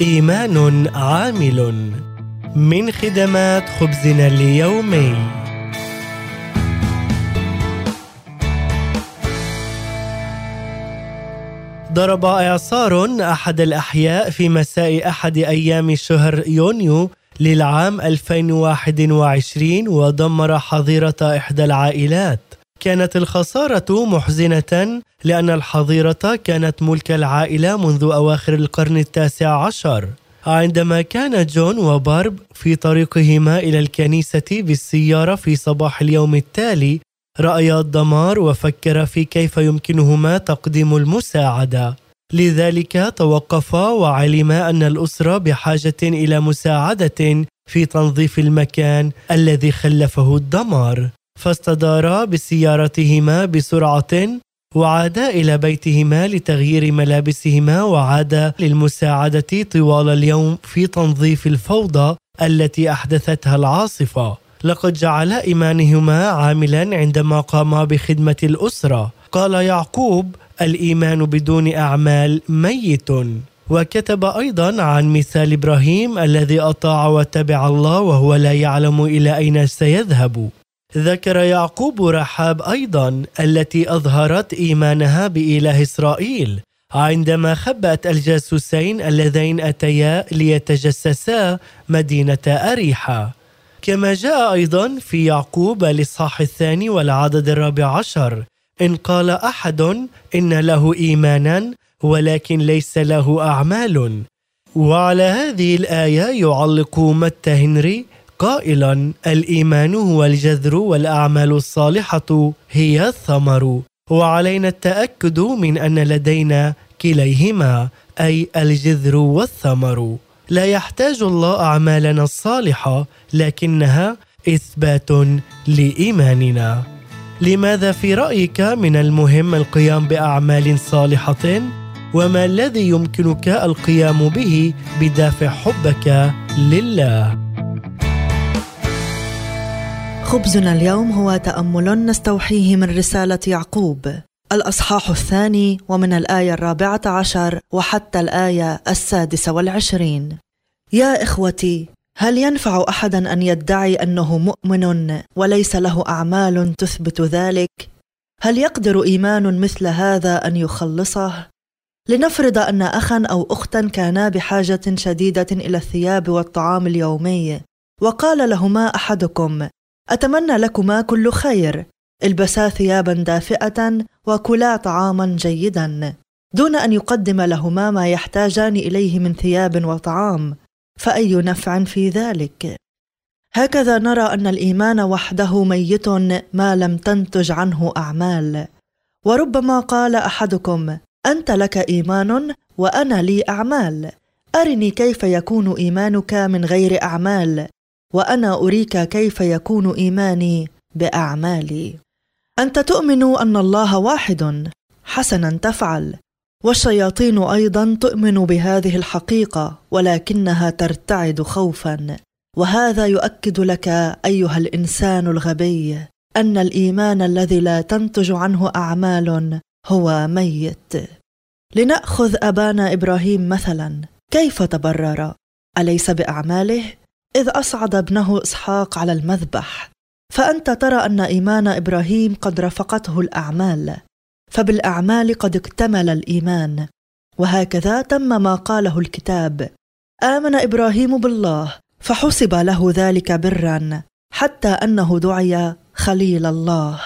إيمان عامل. من خدمات خبزنا اليومي. ضرب إعصار أحد الأحياء في مساء أحد أيام شهر يونيو للعام 2021 ودمر حظيرة إحدى العائلات. كانت الخسارة محزنة لأن الحظيرة كانت ملك العائلة منذ أواخر القرن التاسع عشر. عندما كان جون وبارب في طريقهما إلى الكنيسة بالسيارة في صباح اليوم التالي رأيا الدمار وفكر في كيف يمكنهما تقديم المساعدة. لذلك توقفا وعلما أن الأسرة بحاجة إلى مساعدة في تنظيف المكان الذي خلفه الدمار. فاستدارا بسيارتهما بسرعة وعادا إلى بيتهما لتغيير ملابسهما وعادا للمساعدة طوال اليوم في تنظيف الفوضى التي أحدثتها العاصفة. لقد جعل إيمانهما عاملا عندما قاما بخدمة الأسرة. قال يعقوب الإيمان بدون أعمال ميت وكتب أيضا عن مثال إبراهيم الذي أطاع وتبع الله وهو لا يعلم إلى أين سيذهب. ذكر يعقوب رحاب أيضا التي أظهرت إيمانها بإله إسرائيل عندما خبأت الجاسوسين اللذين أتيا ليتجسسا مدينة اريحه كما جاء أيضا في يعقوب الاصحاح الثاني والعدد الرابع عشر إن قال أحد إن له ايمانا ولكن ليس له أعمال. وعلى هذه الآية يعلق متى هنري قائلا الإيمان هو الجذر والأعمال الصالحة هي الثمر. وعلينا التأكد من أن لدينا كليهما أي الجذر والثمر. لا يحتاج الله أعمالنا الصالحة لكنها إثبات لإيماننا. لماذا في رأيك من المهم القيام بأعمال صالحة؟ وما الذي يمكنك القيام به بدافع حبك لله؟ خبزنا اليوم هو تأمل نستوحيه من رسالة يعقوب. الأصحاح الثاني ومن الآية الرابعة عشر وحتى الآية السادسة والعشرين. يا إخوتي هل ينفع أحدا أن يدعي أنه مؤمن وليس له أعمال تثبت ذلك؟ هل يقدر إيمان مثل هذا أن يخلصه؟ لنفرض أن اخا أو اختا كانا بحاجة شديدة إلى الثياب والطعام اليومي وقال لهما أحدكم أتمنى لكما كل خير. البسا ثيابا دافئة وكلا طعاما جيدا. دون أن يقدم لهما ما يحتاجان إليه من ثياب وطعام فأي نفع في ذلك؟ هكذا نرى أن الإيمان وحده ميت ما لم تنتج عنه أعمال. وربما قال أحدكم أنت لك إيمان وأنا لي أعمال. أرني كيف يكون إيمانك من غير أعمال؟ وأنا أريك كيف يكون إيماني بأعمالي. أنت تؤمن أن الله واحد. حسنا تفعل. والشياطين أيضا تؤمن بهذه الحقيقة ولكنها ترتعد خوفا. وهذا يؤكد لك أيها الإنسان الغبي أن الإيمان الذي لا تنتج عنه أعمال هو ميت. لنأخذ أبانا إبراهيم مثلا. كيف تبرر؟ أليس بأعماله؟ إذ أصعد ابنه إسحاق على المذبح. فأنت ترى أن إيمان إبراهيم قد رافقته الأعمال فبالأعمال قد اكتمل الإيمان. وهكذا تم ما قاله الكتاب. آمن إبراهيم بالله فحسب له ذلك برا حتى أنه دعي خليل الله.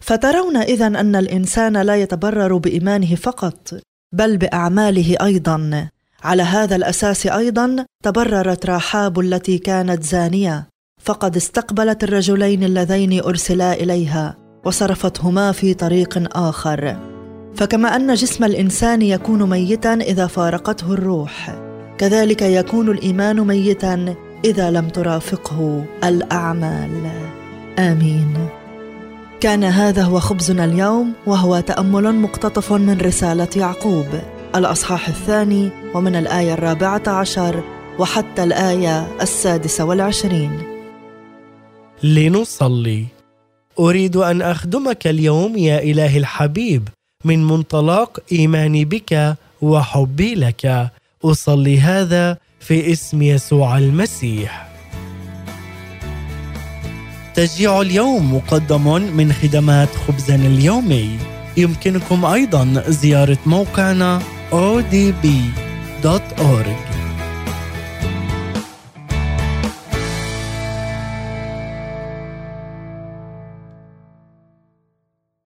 فترون اذا أن الإنسان لا يتبرر بإيمانه فقط بل بأعماله أيضا. على هذا الأساس أيضا تبررت راحاب التي كانت زانية فقد استقبلت الرجلين اللذين أرسلا إليها وصرفتهما في طريق آخر. فكما أن جسم الإنسان يكون ميتا إذا فارقته الروح كذلك يكون الإيمان ميتا إذا لم ترافقه الأعمال. آمين. كان هذا هو خبزنا اليوم وهو تأمل مقتطف من رسالة يعقوب. الأصحاح الثاني ومن الآية الرابعة عشر وحتى الآية السادسة والعشرين. لنصلي. أريد أن أخدمك اليوم يا إله الحبيب من منطلق إيماني بك وحبي لك. أصلي هذا في اسم يسوع المسيح. تشجيع اليوم مقدم من خدمات خبزنا اليومي. يمكنكم أيضا زيارة موقعنا odb.org